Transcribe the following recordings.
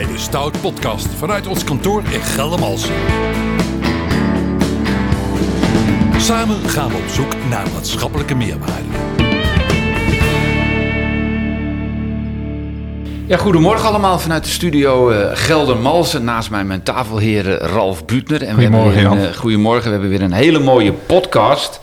bij de Stout Podcast vanuit ons kantoor in Geldermalsen. Samen gaan we op zoek naar maatschappelijke meerwaarde. Ja, goedemorgen allemaal vanuit de studio uh, Geldermalsen. Naast mij mijn tafelheer Ralf Butner. En goedemorgen, we hebben een, uh, goedemorgen, we hebben weer een hele mooie podcast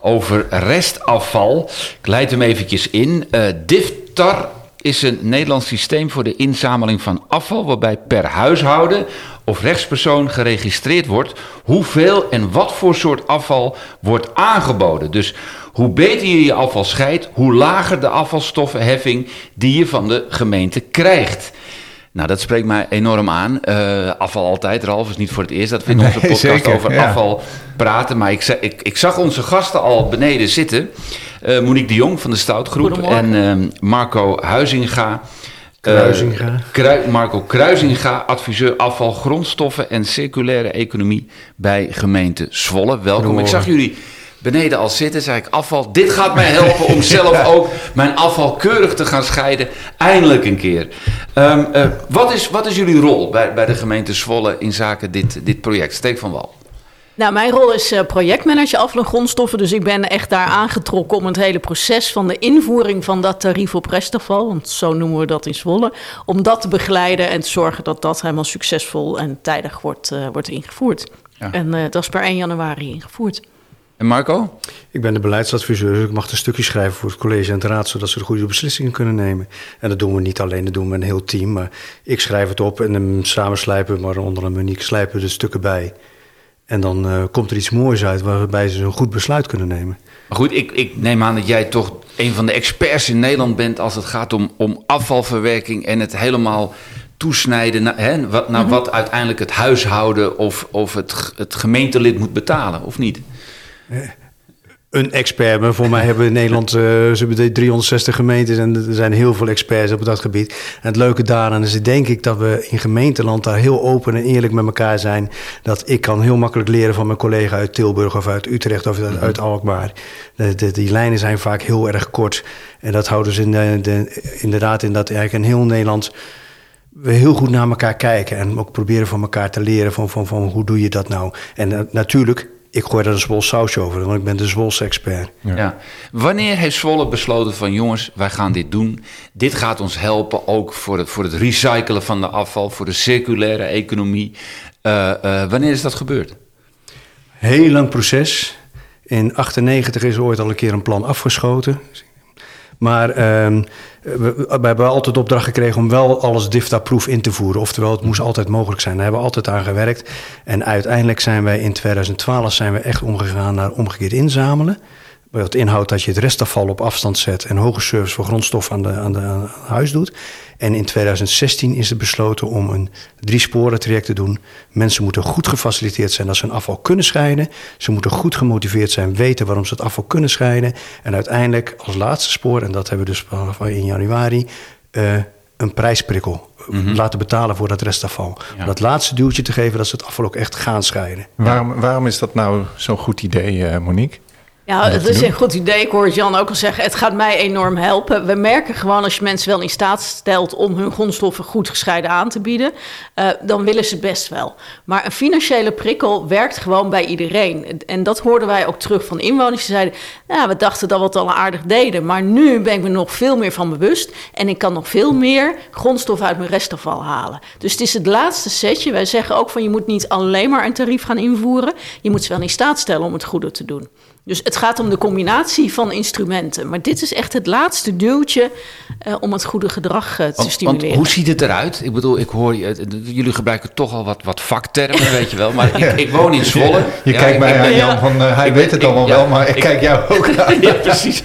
over restafval. Ik leid hem eventjes in. Uh, DIFTAR is een Nederlands systeem voor de inzameling van afval... waarbij per huishouden of rechtspersoon geregistreerd wordt... hoeveel en wat voor soort afval wordt aangeboden. Dus hoe beter je je afval scheidt... hoe lager de afvalstoffenheffing die je van de gemeente krijgt... Nou, dat spreekt mij enorm aan. Uh, afval altijd, Ralf, is niet voor het eerst dat we in onze podcast zeker, over ja. afval praten. Maar ik, ik, ik, zag onze gasten al beneden zitten. Uh, Monique de Jong van de Stoutgroep en uh, Marco Huizinga. Kruizinga. Kru Marco Kruizinga, adviseur afval, grondstoffen en circulaire economie bij gemeente Zwolle. Welkom. Ik zag jullie beneden al zitten, zei ik afval. Dit gaat mij helpen om zelf ook mijn afval keurig te gaan scheiden. Eindelijk een keer. Um, uh, wat, is, wat is jullie rol bij, bij de gemeente Zwolle in zaken dit, dit project? Steek van Wal. Nou, mijn rol is uh, projectmanager afval en grondstoffen. Dus ik ben echt daar aangetrokken om het hele proces van de invoering van dat tarief op restafval, want zo noemen we dat in Zwolle, om dat te begeleiden en te zorgen dat dat helemaal succesvol en tijdig wordt, uh, wordt ingevoerd. Ja. En uh, dat is per 1 januari ingevoerd. En Marco? Ik ben de beleidsadviseur, dus ik mag een stukje schrijven voor het college en de raad, zodat ze de goede beslissingen kunnen nemen. En dat doen we niet alleen, dat doen we een heel team. Maar ik schrijf het op en dan samen slijpen, maar onder een Monique slijpen we de stukken bij. En dan uh, komt er iets moois uit waarbij ze een goed besluit kunnen nemen. Maar goed, ik, ik, neem aan dat jij toch een van de experts in Nederland bent als het gaat om, om afvalverwerking en het helemaal toesnijden naar, hè, wat, naar mm -hmm. wat uiteindelijk het huishouden of, of het, het gemeentelid moet betalen, of niet? Een expert, maar voor mij hebben we in Nederland uh, ze hebben 360 gemeentes en er zijn heel veel experts op dat gebied. En het leuke daaraan is, denk ik, dat we in gemeenteland daar heel open en eerlijk met elkaar zijn. Dat ik kan heel makkelijk leren van mijn collega uit Tilburg of uit Utrecht of uit, uit Alkmaar. De, de, die lijnen zijn vaak heel erg kort. En dat houden ze in de, de, inderdaad in dat eigenlijk in heel Nederland we heel goed naar elkaar kijken en ook proberen van elkaar te leren van, van, van hoe doe je dat nou. En uh, natuurlijk ik gooi daar een Zwol sausje over, want ik ben de Zwolse expert. Ja. ja. Wanneer heeft Zwolle besloten van jongens, wij gaan dit doen. Dit gaat ons helpen ook voor het, voor het recyclen van de afval, voor de circulaire economie. Uh, uh, wanneer is dat gebeurd? Heel lang proces. In 98 is ooit al een keer een plan afgeschoten. Maar uh, we, hebben altijd opdracht gekregen om wel alles DIFTA-proof in te voeren. Oftewel, het moest altijd mogelijk zijn. Daar hebben we altijd aan gewerkt. En uiteindelijk zijn wij in 2012 zijn we echt omgegaan naar omgekeerd inzamelen. Wat inhoudt dat je het restafval op afstand zet en hoge service voor grondstof aan, de, aan, de, aan huis doet. En in 2016 is er besloten om een drie sporen traject te doen. Mensen moeten goed gefaciliteerd zijn dat ze hun afval kunnen scheiden. Ze moeten goed gemotiveerd zijn, weten waarom ze het afval kunnen scheiden. En uiteindelijk als laatste spoor, en dat hebben we dus van in januari, uh, een prijsprikkel mm -hmm. laten betalen voor dat restafval. Ja. Dat laatste duwtje te geven dat ze het afval ook echt gaan scheiden. Waarom, waarom is dat nou zo'n goed idee, uh, Monique? Ja, het is een goed idee. Ik hoor Jan ook al zeggen, het gaat mij enorm helpen. We merken gewoon als je mensen wel in staat stelt om hun grondstoffen goed gescheiden aan te bieden, uh, dan willen ze best wel. Maar een financiële prikkel werkt gewoon bij iedereen. En dat hoorden wij ook terug van inwoners. Die zeiden, nou, we dachten dat we het al aardig deden, maar nu ben ik me nog veel meer van bewust en ik kan nog veel meer grondstof uit mijn restafval halen. Dus het is het laatste setje. Wij zeggen ook van je moet niet alleen maar een tarief gaan invoeren, je moet ze wel in staat stellen om het goede te doen. Dus het gaat om de combinatie van instrumenten. Maar dit is echt het laatste duwtje uh, om het goede gedrag uh, te want, stimuleren. Want hoe ziet het eruit? Ik bedoel, ik hoor je, jullie gebruiken toch al wat, wat vaktermen, weet je wel. Maar ik, ik woon in Zwolle. Je ja, kijkt mij aan Jan van, uh, hij weet het allemaal ja, wel, maar ik, ik kijk jou ook aan. ja, precies.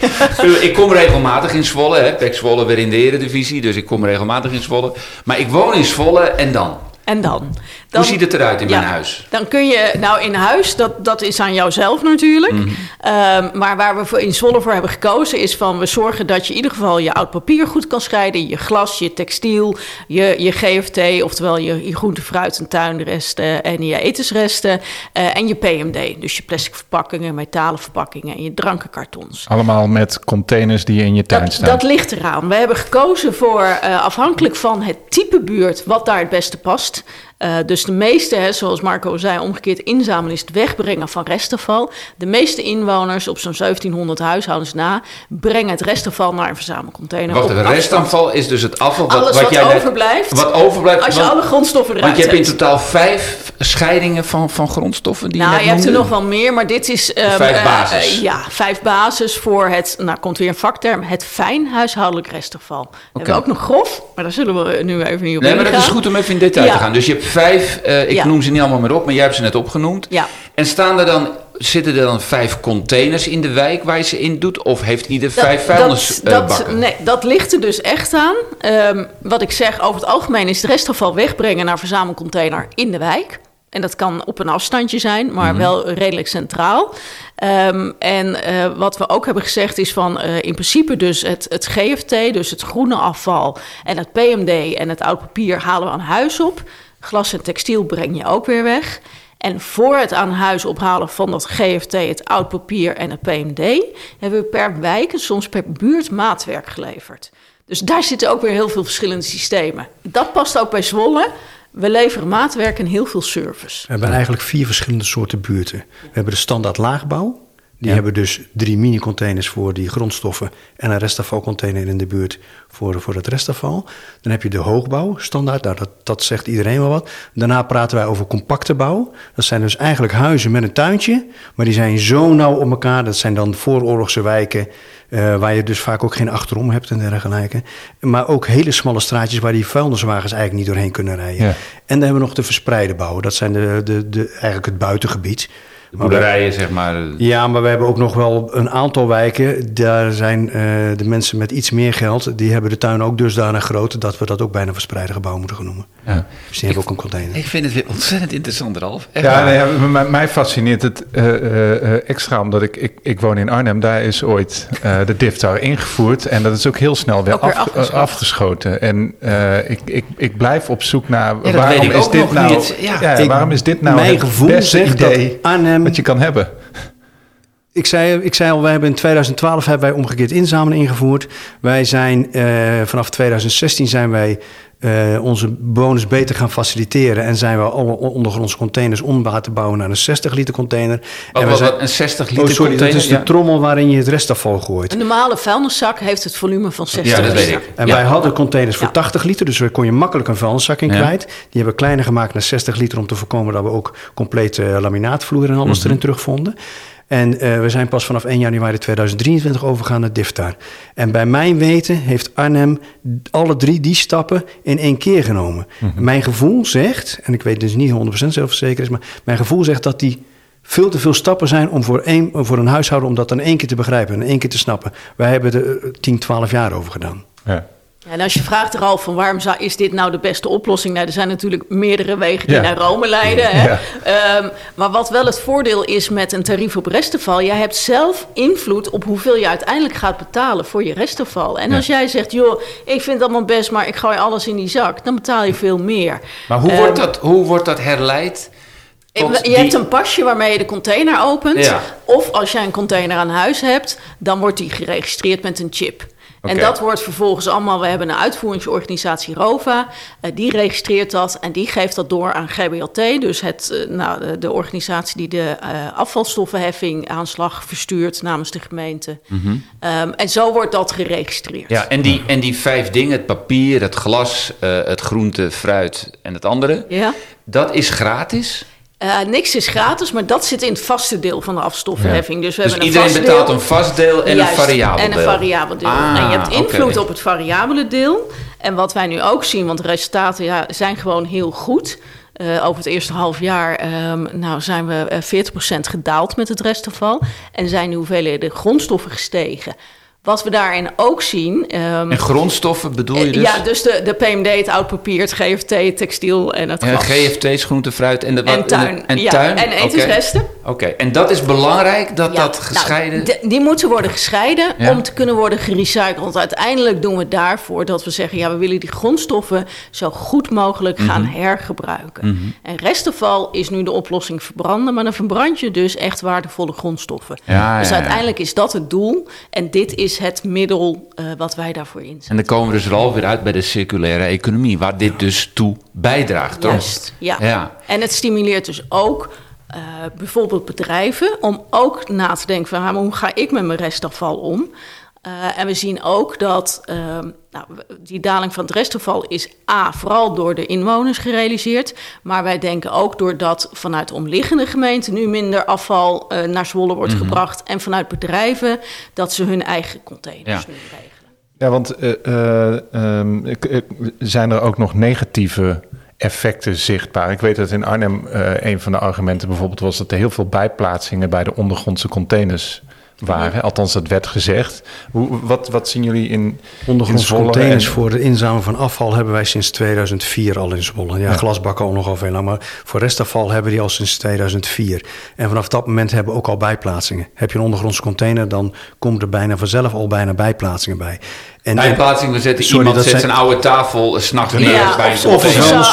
ik kom regelmatig in Zwolle. Hè. Pek Zwolle weer in de eredivisie, dus ik kom regelmatig in Zwolle. Maar ik woon in Zwolle en dan? En dan? Hoe ziet het eruit in ja, mijn huis? Dan kun je, nou in huis, dat, dat is aan jouzelf natuurlijk. Mhm. Ehm, maar waar we voor in Zwolle voor hebben gekozen is van we zorgen dat je in ieder geval je oud papier goed kan scheiden. Je glas, je textiel, je, je GFT, oftewel je, je groente, fruit en tuinresten en je etensresten. eh, en je PMD, dus je plastic verpakkingen, metalen verpakkingen en je drankenkartons. Allemaal met containers die in je tuin Dat, staan. dat ligt eraan. We hebben gekozen voor, eh, afhankelijk van het type buurt, wat daar het beste past. Eh, dus de meeste, hè, zoals Marco zei, omgekeerd inzamelen is het wegbrengen van restafval. De meeste inwoners, op zo'n 1700 huishoudens na, brengen het restafval naar een verzamelcontainer. Wacht afstand. restafval is dus het afval Alles wat jij overblijft. Wat overblijft. Als je want- alle grondstoffen eruit Want je hebt in totaal vijf scheidingen van, van grondstoffen die Nou, je je hebt er nog wel meer, maar dit is... ehm, Vijf eh, basis. eh, ja, vijf basis voor het, nou komt weer een vakterm, het fijn huishoudelijk restafval. We hebben ook nog grof, maar daar zullen we nu even niet op Nee, maar dat is goed om even in detail Ja. te gaan. Dus je hebt vijf, eh, ik Ja. noem ze niet allemaal meer op, maar jij hebt ze net opgenoemd. Ja. En staan er dan, zitten er dan vijf containers in de wijk waar je ze in doet? Of heeft ieder vijf dat, vuilnisbakken? dat, nee, dat ligt er dus echt aan. Ehm, wat ik zeg, over het algemeen is het restafval wegbrengen naar verzamelcontainer in de wijk. En dat kan op een afstandje zijn, maar wel redelijk centraal. Ehm, en eh, wat we ook hebben gezegd is van eh, in principe dus het, het GFT, dus het groene afval en het PMD en het oud papier halen we aan huis op. Glas en textiel breng je ook weer weg. En voor het aan huis ophalen van dat GFT, het oud papier en het PMD, hebben we per wijk en soms per buurt maatwerk geleverd. Dus daar zitten ook weer heel veel verschillende systemen. Dat past ook bij Zwolle. We leveren maatwerk en heel veel service. We hebben eigenlijk vier verschillende soorten buurten. We hebben de standaard laagbouw. Die Ja. hebben dus drie mini-containers voor die grondstoffen en een restafvalcontainer in de buurt voor, voor het restafval. Dan heb je de hoogbouw, standaard, nou, dat, dat zegt iedereen wel wat. Daarna praten wij over compacte bouw. Dat zijn dus eigenlijk huizen met een tuintje, maar die zijn zo nauw op elkaar. Dat zijn dan vooroorlogse wijken, eh, waar je dus vaak ook geen achterom hebt en dergelijke. Maar ook hele smalle straatjes waar die vuilniswagens eigenlijk niet doorheen kunnen rijden. Ja. En dan hebben we nog de verspreide bouw. Dat zijn de, de, de, eigenlijk het buitengebied. De boerderijen, zeg maar. Ja, maar we hebben ook nog wel een aantal wijken. Daar zijn eh, de mensen met iets meer geld. Die hebben de tuin ook dusdanig groot. dat we dat ook bijna verspreide gebouw moeten gaan noemen. Ja. Dus die hebben ook een container. Ik vind het weer ontzettend interessant, Ralf. Echt Ja, nee, ja, mij, mij fascineert het eh, eh, extra omdat ik, ik, ik woon in Arnhem. Daar is ooit eh, de DIFTAR ingevoerd en dat is ook heel snel weer, af- afgeschoten. En eh, ik, ik, ik blijf op zoek naar waarom is dit nou, niet. Ja. Ik- waarom is dit nou mijn het gevoel beste zegt dat idee Arnhem- wat je kan hebben? Ik zei, ik zei al, wij hebben in 2012 hebben wij omgekeerd inzamelen ingevoerd. Wij zijn eh, vanaf 2016 zijn wij eh, onze bewoners beter gaan faciliteren. En zijn we alle ondergrondse containers om te bouwen naar een 60 liter container. Wat, en we wat, zijn, wat, een 60 liter oh, sorry, container? dat is de Ja. trommel waarin je het restafval gooit. Een normale vuilniszak heeft het volume van 60 Ja, dat weet liter. ik. En Ja. wij hadden containers voor Ja. 80 liter, dus we kon je makkelijk een vuilniszak in Ja. kwijt. Die hebben we kleiner gemaakt naar 60 liter om te voorkomen dat we ook complete eh, laminaatvloer en alles Mhm. erin terugvonden. En eh, we zijn pas vanaf 1 januari 2023 overgegaan naar DIFTAR. En bij mijn weten heeft Arnhem alle drie die stappen in één keer genomen. Mhm. Mijn gevoel zegt, en ik weet dus niet 100% zelfverzekerd is, maar mijn gevoel zegt dat die veel te veel stappen zijn om voor, één, voor een huishouden om dat in één keer te begrijpen en één keer te snappen. Wij hebben er eh, 10, 12 jaar over gedaan. Ja. Ja, en als je vraagt er al van waarom zou, is dit nou de beste oplossing? Nou, er zijn natuurlijk meerdere wegen die Ja. naar Rome leiden. Hè? Ja. Ehm, maar wat wel het voordeel is met een tarief op restafval, jij hebt zelf invloed op hoeveel je uiteindelijk gaat betalen voor je restafval. En als jij zegt, joh, ik vind het allemaal best, maar ik gooi alles in die zak, dan betaal je veel meer. Maar hoe, Ehm, wordt dat, hoe wordt dat herleid? je die- hebt een pasje waarmee je de container opent. Ja. Of als jij een container aan huis hebt, dan wordt die geregistreerd met een chip. En dat wordt vervolgens allemaal, we hebben een uitvoeringsorganisatie ROVA, eh, die registreert dat en die geeft dat door aan GBLT, dus het, eh, nou, de, organisatie die de eh, afvalstoffenheffing aanslag verstuurt namens de gemeente. Ehm, en zo wordt dat geregistreerd. Mhm. Ja, en die, en die vijf dingen, het papier, het glas, het groente, fruit en het andere, Ja? dat is gratis. Eh, niks is gratis, maar dat zit in het vaste deel van de afstoffenheffing. Dus, we Dus hebben een iedereen vast betaalt deel. een vast deel en Juist, een variabel En een deel. variabel deel. Ah, en je hebt invloed op het variabele deel. En wat wij nu ook zien, want de resultaten ja, zijn gewoon heel goed. Eh, over het eerste half jaar ehm, nou, zijn we eh, 40% gedaald met het restafval. En zijn de hoeveelheden grondstoffen gestegen. Wat we daarin ook zien. ehm, En grondstoffen bedoel je eh, dus? Ja, dus de, de PMD, het oud papier, het GFT, het textiel en het Ja, glas. GFT's, groente, fruit en de en tuin. En ja, tuin. En etensresten. Oké, en dat is belangrijk dat Ja, dat nou, gescheiden. de- die moeten worden gescheiden Ja. om te kunnen worden gerecycled. Want uiteindelijk doen we daarvoor dat we zeggen... ja, we willen die grondstoffen zo goed mogelijk Mhm. gaan hergebruiken. En restafval is nu de oplossing verbranden... maar dan verbrand je dus echt waardevolle grondstoffen. Ja, dus uiteindelijk is dat het doel. En dit is het middel eh, wat wij daarvoor inzetten. En dan komen we dus wel weer uit bij de circulaire economie, waar dit dus toe bijdraagt, toch? Juist, ja. Ja. En het stimuleert dus ook eh, bijvoorbeeld bedrijven om ook na te denken van "Ah, hoe ga ik met mijn restafval om? Eh, en we zien ook dat ehm, nou, die daling van het restafval is A, vooral door de inwoners gerealiseerd. Maar wij denken ook doordat vanuit de omliggende gemeenten nu minder afval eh, naar Zwolle wordt gebracht. En vanuit bedrijven dat ze hun eigen containers Ja. nu regelen. Ja, want eh, eh, ehm, zijn er ook nog negatieve effecten zichtbaar? Ik weet dat in Arnhem eh, een van de argumenten bijvoorbeeld was dat er heel veel bijplaatsingen bij de ondergrondse containers waren. Althans, dat werd gezegd. Hoe, wat, wat zien jullie in, Ondergrondse containers en- voor de inzameling van afval hebben wij sinds 2004 al in Zwolle. Ja, glasbakken ook nogal veel lang, maar voor restafval hebben die al sinds 2004. En vanaf dat moment hebben we ook al bijplaatsingen. Heb je een ondergrondse container, dan komt er bijna vanzelf al bijna bijplaatsingen bij. En Bijplaatsing, we zetten Sorry, iemand zet zijn- zijn oude tafel s'nachts neer Ja, bij of- een of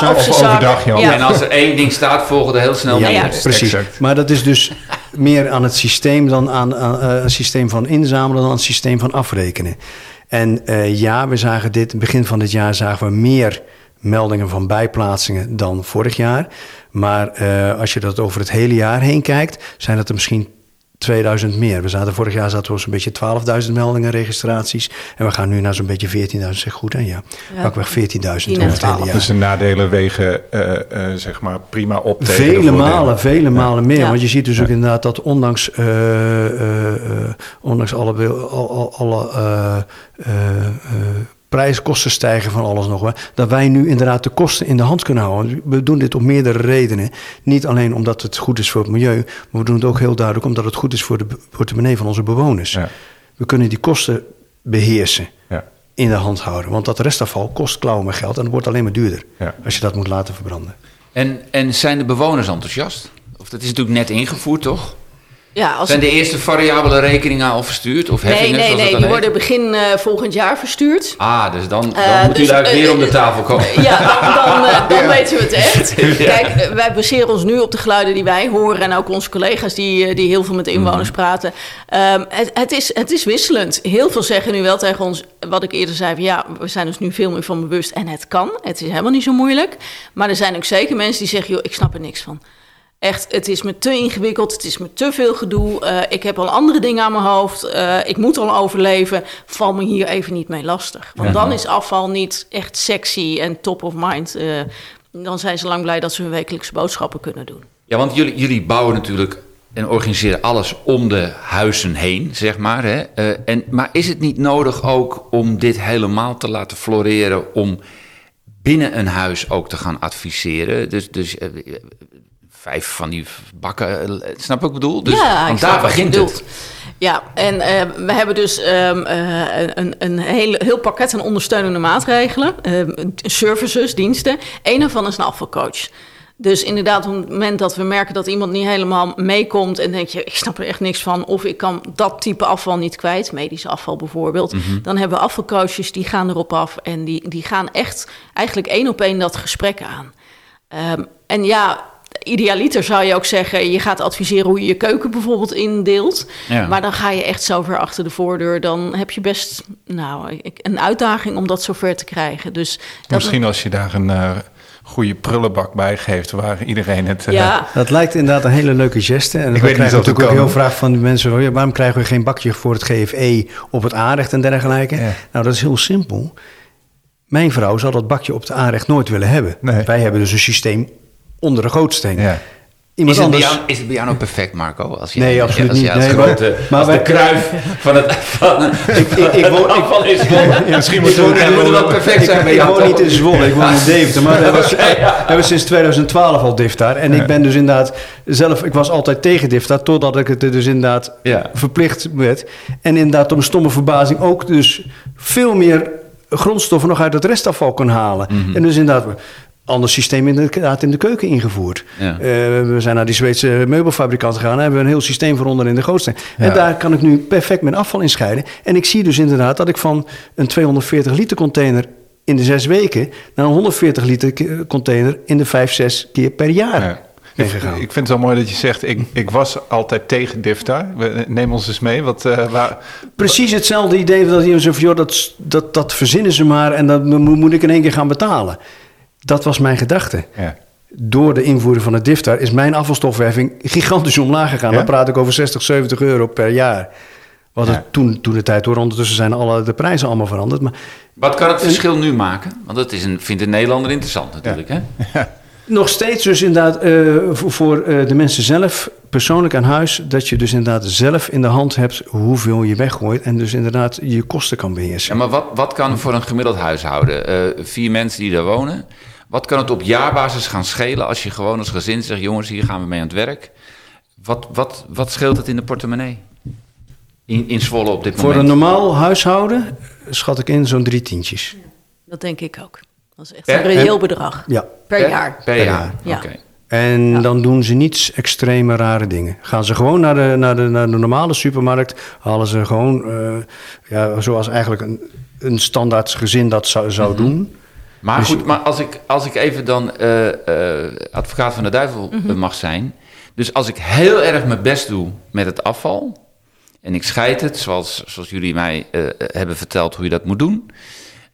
of overdag. Ja. En als er één ding staat, volgen er heel snel Ja, meer. ja, precies. exact. Maar dat is dus meer aan het systeem dan aan, eh, een systeem van inzamelen dan aan het systeem van afrekenen. En eh, ja, we zagen dit, begin van dit jaar zagen we meer meldingen van bijplaatsingen dan vorig jaar. Maar eh, als je dat over het hele jaar heen kijkt, zijn dat er misschien 2000 meer. We zaten vorig jaar zaten we zo'n beetje 12.000 meldingen, registraties. En we gaan nu naar zo'n beetje 14.000, zeg goed hè? Ja, Ja. pakweg 14.000 Tien en over het hele jaar. Dus de nadelen wegen eh, eh, zeg maar prima op tegen Vele malen, vele malen meer. Ja. Want je ziet dus ook inderdaad dat ondanks, eh, eh, eh, ondanks alle, wil- al- al- alle prijskosten stijgen van alles nog, wel, dat wij nu inderdaad de kosten in de hand kunnen houden. We doen dit om meerdere redenen. Niet alleen omdat het goed is voor het milieu, maar we doen het ook heel duidelijk omdat het goed is voor de portemonnee van onze bewoners. Ja. We kunnen die kosten beheersen, Ja. in de hand houden. Want dat restafval kost klauwen met geld en het wordt alleen maar duurder Ja. als je dat moet laten verbranden. En, en zijn de bewoners enthousiast? Of dat is natuurlijk net ingevoerd, toch? Ja, als Zijn de eerste variabele rekeningen al verstuurd? Of Nee, heffingen, nee, nee. Die heet? worden begin eh, volgend jaar verstuurd. Ah, dus dan, dan Eh, moet u dus, daar eh, weer om de tafel komen. Ja, dan, dan, weten we het echt. Kijk, wij baseren ons nu op de geluiden die wij horen... en ook onze collega's die, die heel veel met inwoners praten. Ehm, het, het, is, het is wisselend. Heel veel zeggen nu wel tegen ons... wat ik eerder zei, van, ja, we zijn ons nu veel meer van bewust... en het kan, het is helemaal niet zo moeilijk. Maar er zijn ook zeker mensen die zeggen... joh, ik snap er niks van. Echt, het is me te ingewikkeld, het is me te veel gedoe. eh, ik heb al andere dingen aan mijn hoofd. eh, ik moet al overleven. Val me hier even niet mee lastig. Want dan is afval niet echt sexy en top of mind. eh, dan zijn ze lang blij dat ze hun wekelijkse boodschappen kunnen doen. Ja, want jullie, jullie bouwen natuurlijk en organiseren alles om de huizen heen, zeg maar. Hè? En, maar is het niet nodig ook om dit helemaal te laten floreren... om binnen een huis ook te gaan adviseren? Dus, dus vijf van die bakken, eh, snap ik wat ik bedoel? Dus, ja, want daar begint het. Ja, en eh, we hebben dus ehm, eh, een, een hele, heel pakket aan ondersteunende maatregelen. ehm, services, diensten. Eén daarvan is een afvalcoach. Dus inderdaad, op het moment dat we merken dat iemand niet helemaal meekomt... en denk je, ik snap er echt niks van... of ik kan dat type afval niet kwijt, medisch afval bijvoorbeeld... dan hebben we afvalcoaches, die gaan erop af... en die, die gaan echt eigenlijk één op één dat gesprek aan. Ehm, en ja, idealiter zou je ook zeggen... je gaat adviseren hoe je je keuken bijvoorbeeld indeelt... Ja. maar dan ga je echt zo ver achter de voordeur... dan heb je best nou, ik- een uitdaging om dat zover te krijgen. Dus dat Misschien als je daar een eh, goede prullenbak bij geeft waar iedereen het... eh, Ja, Dat lijkt inderdaad een hele leuke geste. En weet we niet natuurlijk ook heel vraag van de mensen... oh ja, waarom krijgen we geen bakje voor het GFE op het aanrecht en dergelijke? Ja. Nou, dat is heel simpel. Mijn vrouw zal dat bakje op het aanrecht nooit willen hebben. Nee. Wij hebben dus een systeem onder de gootsteen. Ja. iemand is, het anders... jou, is het bij jou nou perfect, Marco? Als jij, Nee, absoluut niet. als Nee, grote, maar- de kruif van het van, ik, ik- ik woon- ik- afval is gewonnen. Misschien moet wel perfect zijn ik- bij ik woon niet in Zwolle, ik woon in Deventer. Maar we hebben, we hebben sinds 2012 al DIFTAR. En ik ben dus inderdaad zelf... Ik was altijd tegen DIFTAR, totdat ik het er dus inderdaad Ja. verplicht werd. En inderdaad, mijn stomme verbazing ook dus veel meer grondstoffen nog uit het restafval kon halen. Mhm. En dus inderdaad... Ander systeem inderdaad in de keuken ingevoerd. Ja. Eh, we zijn naar die Zweedse meubelfabrikant gegaan. en hebben een heel systeem voor onder in de gootsteen. Ja. En daar kan ik nu perfect mijn afval in scheiden. En ik zie dus inderdaad dat ik van een 240 liter container in de zes weken... naar een 140 liter container in de vijf, zes keer per jaar Ja. Ik, gegaan. ik vind het wel mooi dat je zegt, ik, ik was altijd tegen DIFTAR. We- Neem ons eens mee. Wat, eh, waar, Precies hetzelfde idee dat iemand zo van... Joh, dat, dat, dat verzinnen ze maar en dat mo- moet ik in één keer gaan betalen. Dat was mijn gedachte. ja. Door de invoering van het DIFTAR is mijn afvalstofheffing gigantisch omlaag gegaan. Ja? Dan praat ik over 60, 70 euro per jaar. Wat het toen, toen de tijd door. Ondertussen zijn alle, de prijzen allemaal veranderd. Maar Wat kan het verschil nu maken? Want dat is een, vindt een Nederlander interessant natuurlijk. Hè? nog steeds dus inderdaad eh, voor, voor eh, de mensen zelf, persoonlijk aan huis... dat je dus inderdaad zelf in de hand hebt hoeveel je weggooit... en dus inderdaad je kosten kan beheersen. Ja, maar wat, wat kan voor een gemiddeld huishouden, eh, vier mensen die daar wonen... wat kan het op jaarbasis gaan schelen als je gewoon als gezin zegt... jongens, hier gaan we mee aan het werk. Wat, wat, wat scheelt het in de portemonnee? In, in Zwolle op dit Voor een moment? normaal huishouden schat ik in zo'n drie tientjes. Dat denk ik ook. Dat is echt Per- een reëel bedrag. Ja. Per jaar. Per, Per jaar. Ja. oké. En Ja. dan doen ze niets extreme rare dingen. Gaan ze gewoon naar de, naar de, naar de normale supermarkt, halen ze gewoon, eh, ja, zoals eigenlijk een, een standaard gezin dat zou, zou Mhm. doen. Maar Dus- goed, maar als ik, als ik even dan eh, eh, advocaat van de duivel eh, mag zijn. Dus als ik heel erg mijn best doe met het afval. En ik scheid het, zoals, zoals jullie mij eh, hebben verteld hoe je dat moet doen.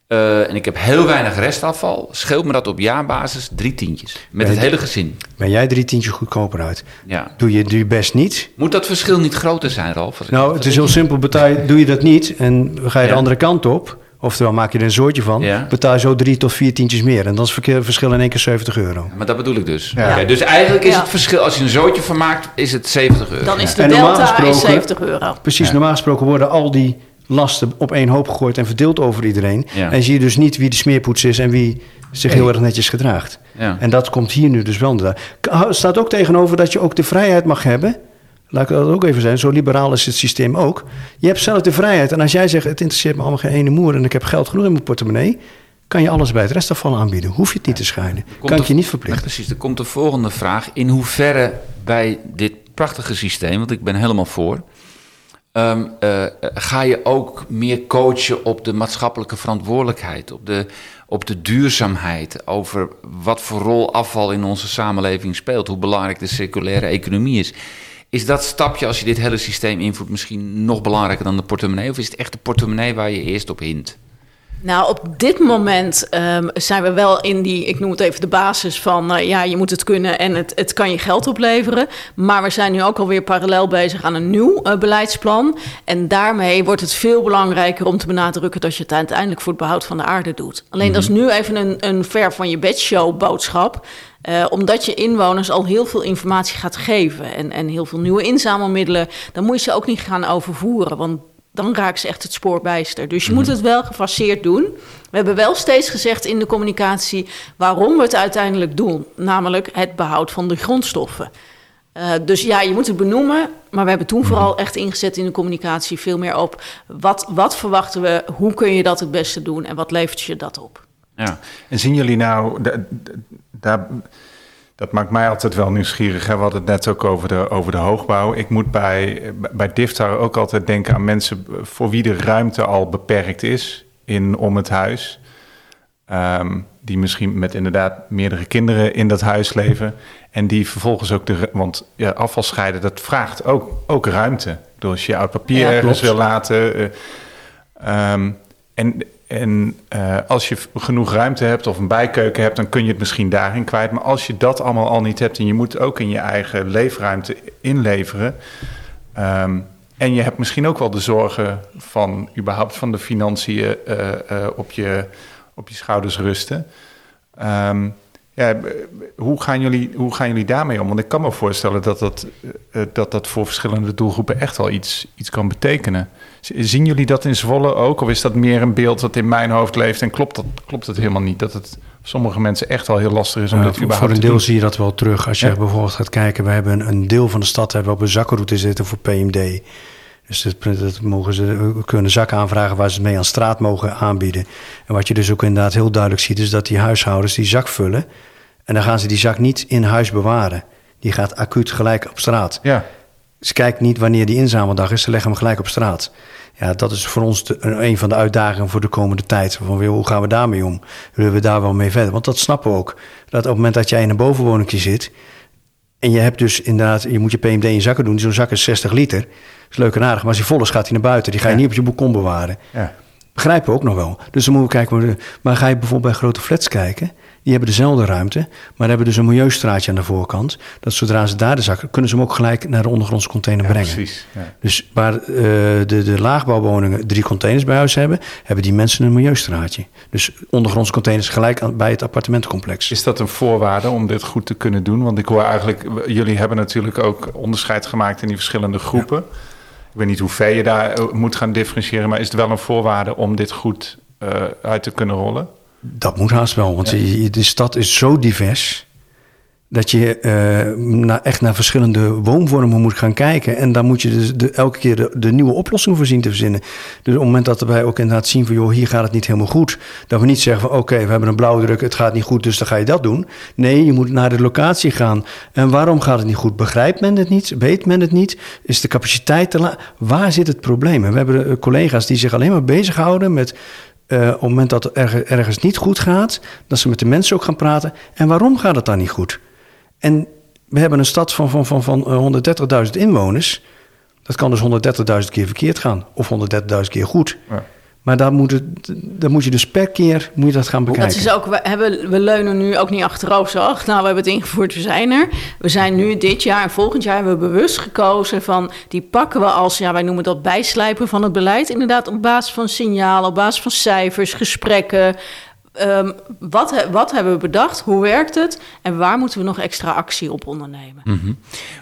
eh, en ik heb heel weinig restafval. Scheelt me dat op jaarbasis drie tientjes. Met het hele gezin. Ben jij drie tientjes goedkoper uit? Ja. Doe je, doe je best niet? Moet dat verschil niet groter zijn, Ralf? Nou, het is heel simpel. Betaal, doe je dat niet en ga je Ja. de andere kant op, oftewel maak je er een soortje van, Ja. betaal je zo drie tot vier tientjes meer. En dan is het verschil in één keer 70 euro. Maar dat bedoel ik dus. Ja. Dus eigenlijk is Ja. het verschil, als je een zootje van maakt, is het 70 euro. Dan is de En delta is gesproken- 70 euro. Precies, normaal gesproken worden al die lasten op één hoop gegooid en verdeeld over iedereen. Ja. En zie je dus niet wie de smeerpoets is en wie zich heel erg netjes gedraagt. Ja. En dat komt hier nu dus wel naar. Er staat ook tegenover dat je ook de vrijheid mag hebben. Laat ik dat ook even zijn, zo liberaal is het systeem ook. Je hebt zelf de vrijheid. En als jij zegt, het interesseert me allemaal geen ene moer... en ik heb geld genoeg in mijn portemonnee... kan je alles bij het restafval aanbieden. Hoef je het niet te scheiden. Komt Kan ik je niet verplichten. precies, er komt de volgende vraag. In hoeverre bij dit prachtige systeem, want ik ben helemaal voor... ehm, eh, ga je ook meer coachen op de maatschappelijke verantwoordelijkheid... op de, op de duurzaamheid, over wat voor rol afval in onze samenleving speelt... hoe belangrijk de circulaire economie is... Is dat stapje, als je dit hele systeem invoert, misschien nog belangrijker dan de portemonnee? Of is het echt de portemonnee waar je eerst op hint? Nou, op dit moment ehm, zijn we wel in die, ik noem het even de basis van, eh, ja, je moet het kunnen en het, het kan je geld opleveren. Maar we zijn nu ook alweer parallel bezig aan een nieuw eh, beleidsplan. En daarmee wordt het veel belangrijker om te benadrukken dat je het uiteindelijk voor het behoud van de aarde doet. Alleen dat is nu even een, een ver van je bedshow boodschap. Eh, omdat je inwoners al heel veel informatie gaat geven en, en heel veel nieuwe inzamelmiddelen, dan moet je ze ook niet gaan overvoeren. Want dan raken ze echt het spoor bijster. Dus je moet het wel gefaseerd doen. We hebben wel steeds gezegd in de communicatie waarom we het uiteindelijk doen. Namelijk het behoud van de grondstoffen. Eh, dus ja, je moet het benoemen. Maar we hebben toen vooral echt ingezet in de communicatie veel meer op wat, wat verwachten we, hoe kun je dat het beste doen en wat levert je dat op. Ja. En zien jullie nou, da- da- daar, dat maakt mij altijd wel nieuwsgierig. Hè? We hadden het net ook over de, over de hoogbouw. Ik moet bij, bij DIFTAR ook altijd denken aan mensen voor wie de ruimte al beperkt is in om het huis. Ehm, die misschien met inderdaad meerdere kinderen in dat huis leven. En die vervolgens ook de. Want ja, afval scheiden, dat vraagt ook, ook ruimte. Bedoel, als je oud papier Ja, ergens wil laten. eh, ehm, en en eh, als je genoeg ruimte hebt of een bijkeuken hebt, dan kun je het misschien daarin kwijt. Maar als je dat allemaal al niet hebt en je moet ook in je eigen leefruimte inleveren. ehm, en je hebt misschien ook wel de zorgen van überhaupt van de financiën eh, eh, op, je, op je schouders rusten. Ehm, Ja, b- hoe, gaan jullie, hoe gaan jullie daarmee om? Want ik kan me voorstellen dat dat, eh, eh, dat, dat voor verschillende doelgroepen echt wel iets, iets kan betekenen. Zien jullie dat in Zwolle ook? Of is dat meer een beeld dat in mijn hoofd leeft en klopt dat, klopt het helemaal niet? Dat het voor sommige mensen echt wel heel lastig is om Ja, dit voor, überhaupt voor een te deel zie je dat wel terug. Als je Ja. bijvoorbeeld gaat kijken, we hebben een, een deel van de stad hebben we op een zakkenroute zitten voor PMD. Dus dat, dat mogen ze, we kunnen zakken aanvragen waar ze het mee aan straat mogen aanbieden. En wat je dus ook inderdaad heel duidelijk ziet, is dat die huishoudens die zak vullen. En dan gaan ze die zak niet in huis bewaren. Die gaat acuut gelijk op straat. Ja, Ze kijken niet wanneer die inzameldag is, ze leggen hem gelijk op straat. Ja, dat is voor ons de, een, van de uitdagingen voor de komende tijd. Van, hoe gaan we daarmee om? Willen we daar wel mee verder? Want dat snappen we ook. Dat op het moment dat jij in een bovenwoning zit... en je hebt dus inderdaad, je moet je PMD in zakken doen. Zo'n zak is 60 liter. Dat is leuk en aardig. Maar als hij vol is, gaat hij naar buiten. Die ga je Ja. niet op je balkon bewaren. ja. Begrijpen we ook nog wel. Dus dan moeten we kijken. Maar ga je bijvoorbeeld bij grote flats kijken. Die hebben dezelfde ruimte. Maar hebben dus een milieustraatje aan de voorkant. Dat zodra ze daar de zakken. kunnen ze hem ook gelijk naar de ondergrondse container Ja, brengen. precies. Ja. Dus waar eh, de, de laagbouwwoningen drie containers bij huis hebben. hebben die mensen een milieustraatje. Dus ondergrondse containers gelijk aan, bij het appartementencomplex. Is dat een voorwaarde om dit goed te kunnen doen? Want ik hoor eigenlijk, jullie hebben natuurlijk ook onderscheid gemaakt in die verschillende groepen. Ik weet niet hoe ver je daar eh, moet gaan differentiëren, maar is het wel een voorwaarde om dit goed eh, uit te kunnen rollen? Dat moet haast wel, want je- de stad is zo divers. Dat je eh, naar, echt naar verschillende woonvormen moet gaan kijken. En daar moet je dus de, elke keer de, de nieuwe oplossing voor zien te verzinnen. Dus op het moment dat wij ook inderdaad zien van... joh, hier gaat het niet helemaal goed. Dat we niet zeggen van oké, we hebben een blauwdruk, het gaat niet goed, dus dan ga je dat doen. Nee, je moet naar de locatie gaan. En waarom gaat het niet goed? Begrijpt men het niet? Weet men het niet? Is de capaciteit te laag? Waar zit het probleem? En we hebben eh, collega's die zich alleen maar bezighouden met... eh, op het moment dat erg- ergens niet goed gaat, dat ze met de mensen ook gaan praten. En waarom gaat het dan niet goed? En we hebben een stad van, van, van, van eh, 130.000 inwoners. Dat kan dus 130.000 keer verkeerd gaan. Of 130.000 keer goed. Ja. Maar daar moet, het, daar moet je dus per keer moet je dat gaan bekijken. Dat is ook, we, hebben, we leunen nu ook niet achterover zo. ach, Nou, we hebben het ingevoerd, we zijn er. We zijn nu dit jaar en volgend jaar hebben we bewust gekozen van... die pakken we als, ja, wij noemen dat bijslijpen van het beleid. Inderdaad, op basis van signalen, op basis van cijfers, gesprekken... Ehm, wat, he- wat hebben we bedacht? Hoe werkt het? En waar moeten we nog extra actie op ondernemen?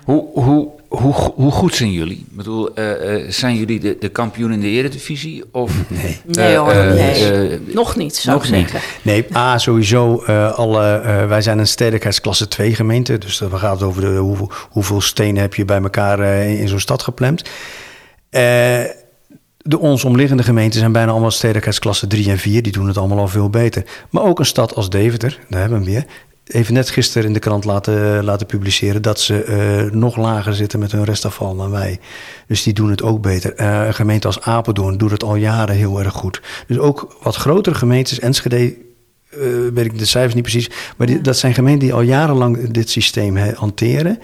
Hoe, hoe, hoe, hoe goed zijn jullie? Ik bedoel, eh, eh, zijn jullie de, de kampioen in de eredivisie? Of, nee. Nee hoor, nee. Nog niet, zou nog ik niet. zeggen. Nee, A, sowieso. eh, alle, eh, wij zijn een stedelijkheidsklasse 2 gemeente. Dus dat gaat over de, hoeveel, hoeveel stenen heb je bij elkaar eh, in, in zo'n stad geplemd. Eh, de ons omliggende gemeenten zijn bijna allemaal stedelijkheidsklasse 3 en 4. Die doen het allemaal al veel beter. Maar ook een stad als Deventer, daar hebben we hem weer. Even net gisteren in de krant laten, laten publiceren dat ze eh, nog lager zitten met hun restafval dan wij. Dus die doen het ook beter. Eh, een gemeente als Apeldoorn doet het al jaren heel erg goed. Dus ook wat grotere gemeentes, Enschede eh, weet ik de cijfers niet precies. Maar die, dat zijn gemeenten die al jarenlang dit systeem hanteren.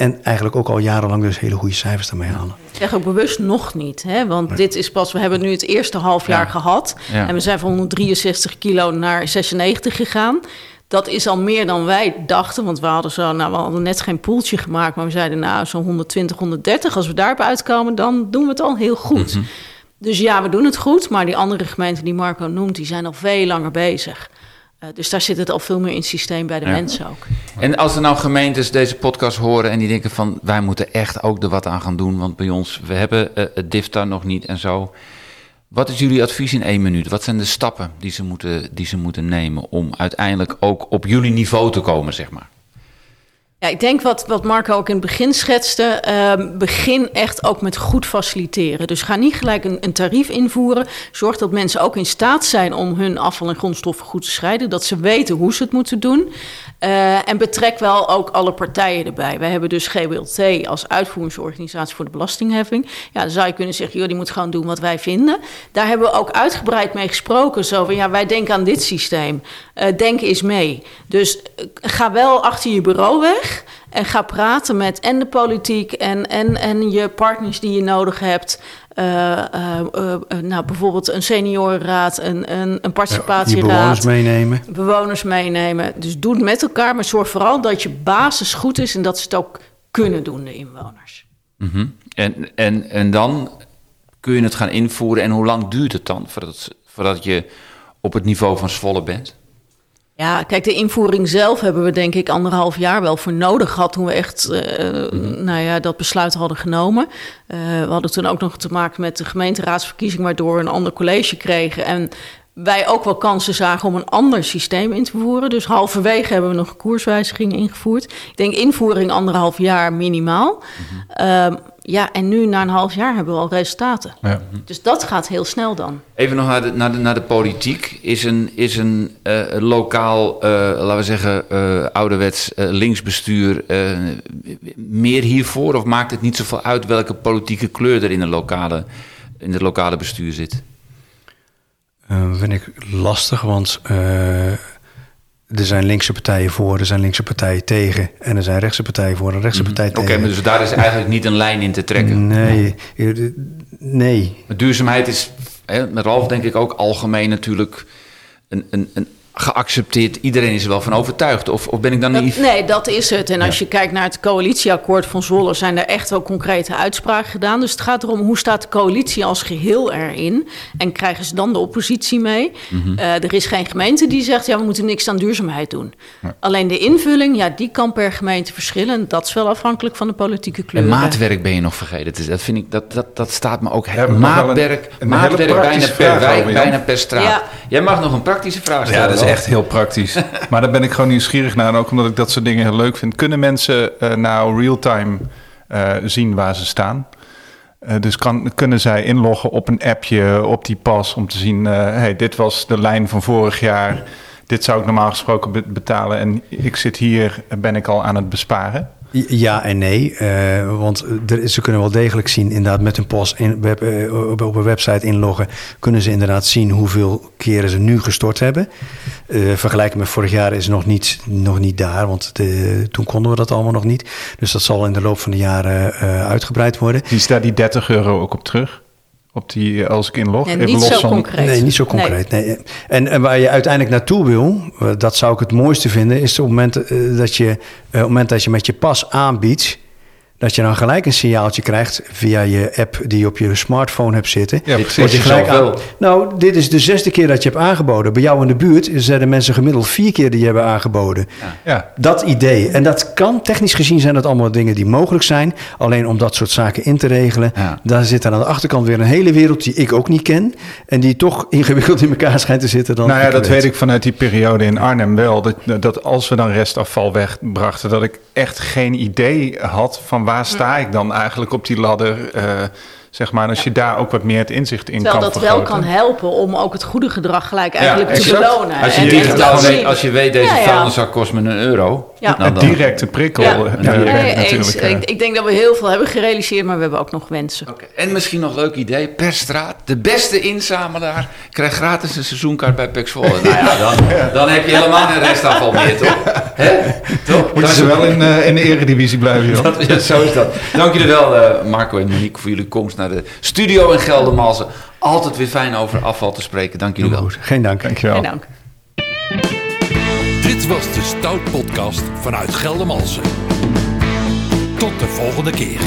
En eigenlijk ook al jarenlang dus hele goede cijfers daarmee halen. Ik zeg ook bewust nog niet, hè? want dit is pas, we hebben nu het eerste half jaar Ja. gehad. Ja. En we zijn van 163 kilo naar 96 gegaan. Dat is al meer dan wij dachten, want we hadden, zo, nou, we hadden net geen poeltje gemaakt, maar we zeiden nou zo'n 120, 130. Als we daarop uitkomen, dan doen we het al heel goed. Dus ja, we doen het goed, maar die andere gemeenten die Marco noemt, die zijn al veel langer bezig. Eh, dus daar zit het al veel meer in het systeem bij de Ja. mensen ook. En als er nou gemeentes deze podcast horen en die denken van... wij moeten echt ook er wat aan gaan doen, want bij ons... we hebben eh, het DIFTA nog niet en zo. Wat is jullie advies in één minuut? Wat zijn de stappen die ze moeten, die ze moeten nemen... om uiteindelijk ook op jullie niveau te komen, zeg maar? Ja, ik denk wat, wat Marco ook in het begin schetste. ehm, begin echt ook met goed faciliteren. Dus ga niet gelijk een, een tarief invoeren. Zorg dat mensen ook in staat zijn om hun afval en grondstoffen goed te scheiden. Dat ze weten hoe ze het moeten doen. Eh, en betrek wel ook alle partijen erbij. Wij hebben dus GBLT als uitvoeringsorganisatie voor de belastingheffing. Ja, dan zou je kunnen zeggen, joh, die moet gewoon doen wat wij vinden. Daar hebben we ook uitgebreid mee gesproken. Zo van, ja, wij denken aan dit systeem. Eh, denk eens mee. Dus eh, ga wel achter je bureau weg. En ga praten met en de politiek en, en, en je partners die je nodig hebt. Eh, eh, eh, nou, bijvoorbeeld een seniorenraad, een, een, participatieraad bewoners meenemen. bewoners meenemen. Dus doe het met elkaar, maar zorg vooral dat je basis goed is en dat ze het ook kunnen doen, de inwoners. Mhm. en, en, en dan kun je het gaan invoeren. En hoe lang duurt het dan voordat, voordat je op het niveau van Zwolle bent? Ja, kijk, de invoering zelf hebben we denk ik anderhalf jaar wel voor nodig gehad toen we echt uh, nou ja, dat besluit hadden genomen. Uh, we hadden toen ook nog te maken met de gemeenteraadsverkiezing, waardoor we een ander college kregen. En wij ook wel kansen zagen om een ander systeem in te voeren. Dus halverwege hebben we nog een koerswijziging ingevoerd. Ik denk invoering anderhalf jaar minimaal. Mm -hmm. Ja, en nu na een half jaar hebben we al resultaten. Ja. Dus dat gaat heel snel dan. Even nog naar de, naar de, naar de politiek. Is een, is een uh, lokaal, uh, laten we zeggen, uh, ouderwets linksbestuur meer hiervoor? Of maakt het niet zoveel uit welke politieke kleur er in, de lokale, in het lokale bestuur zit? vind ik lastig, want er zijn linkse partijen voor, er zijn linkse partijen tegen. En er zijn rechtse partijen voor en rechtse mhm. partijen tegen. Oké, maar dus daar is eigenlijk niet een lijn in te trekken? Nee, nee. Duurzaamheid is, hè, met Ralf denk ik ook algemeen natuurlijk... een, een, een geaccepteerd. Iedereen is er wel van overtuigd. Of, of ben ik dan niet... nee, dat is het. En als je kijkt naar het coalitieakkoord van Zwolle... zijn er echt wel concrete uitspraken gedaan. Dus het gaat erom hoe staat de coalitie als geheel erin... en krijgen ze dan de oppositie mee. Mhm. Eh, er is geen gemeente die zegt... ja, we moeten niks aan duurzaamheid doen. Alleen de invulling, ja, die kan per gemeente verschillen. Dat is wel afhankelijk van de politieke kleur. En maatwerk ben je nog vergeten. Dat, vind ik, dat, dat, dat staat me ook... maatwerk, een, een maatwerk bijna per wijk, bijna per straat. Jij mag nog een praktische vraag stellen is echt heel praktisch. maar daar ben ik gewoon nieuwsgierig naar. En ook omdat ik dat soort dingen heel leuk vind. Kunnen mensen uh, nou real-time uh, zien waar ze staan? Uh, dus kan, kunnen zij inloggen op een appje, op die pas, om te zien: hey, dit was de lijn van vorig jaar. Dit zou ik normaal gesproken betalen. En ik zit hier, ben ik al aan het besparen. Ja en nee, uh, want er, ze kunnen wel degelijk zien, inderdaad, met een post in, uh, op, een website inloggen, kunnen ze inderdaad zien hoeveel keren ze nu gestort hebben. Uh, vergelijken met vorig jaar is nog niet, nog niet daar, want toen konden we dat allemaal nog niet. Dus dat zal in de loop van de jaren uitgebreid worden. Die staat die 30 euro ook op terug? Op die, als ik inlog. Nee, even niet los zo van... concreet. Nee, niet zo concreet. Nee. En, en waar je uiteindelijk naartoe wil, dat zou ik het mooiste vinden, is op het moment, dat, je, op het moment dat je met je pas aanbiedt dat je dan gelijk een signaaltje krijgt via je app die je op je smartphone hebt zitten. Ja, precies. Je gelijk aan, nou, dit is de zesde keer dat je hebt aangeboden. Bij jou in de buurt zijn de mensen gemiddeld vier keer die je hebben aangeboden. Ja. Dat idee. En dat kan, technisch gezien zijn dat allemaal dingen die mogelijk zijn. Alleen om dat soort zaken in te regelen, ja. daar zit aan de achterkant weer een hele wereld die ik ook niet ken. En die toch ingewikkeld in elkaar schijnt te zitten. Dan nou ja, dat weet. ik vanuit die periode in Arnhem wel. Dat, dat als we dan restafval wegbrachten, dat ik echt geen idee had van waar sta ik dan eigenlijk op die ladder? Uh, zeg maar, als je daar ook wat meer het inzicht in Terwijl kan dat wel kan helpen om ook het goede gedrag gelijk eigenlijk te belonen. Als je, digitaal weet, als je weet, deze vuilniszak kost me een euro. Ja. Nou, dan, directe prikkel. Ja. Nee. Ik, ik, denk dat we heel veel hebben gerealiseerd, maar we hebben ook nog wensen. Okay. En misschien nog een leuk idee, per straat, de beste inzamelaar krijgt gratis een seizoenkaart bij Pex nou ja, dan, dan heb je helemaal geen restafval meer, toch? Hè? toch? Moeten ze wel in, uh, in de eredivisie blijven, joh. Dat, ja, zo is dat. Dank jullie wel, uh, Marco en Monique, voor jullie komst naar de studio in Geldermalsen. Altijd weer fijn over afval te spreken. Dank jullie wel. Geen dank. Dankjewel. Geen dank. Dit was de Stout Podcast vanuit Geldermalsen. Tot de volgende keer.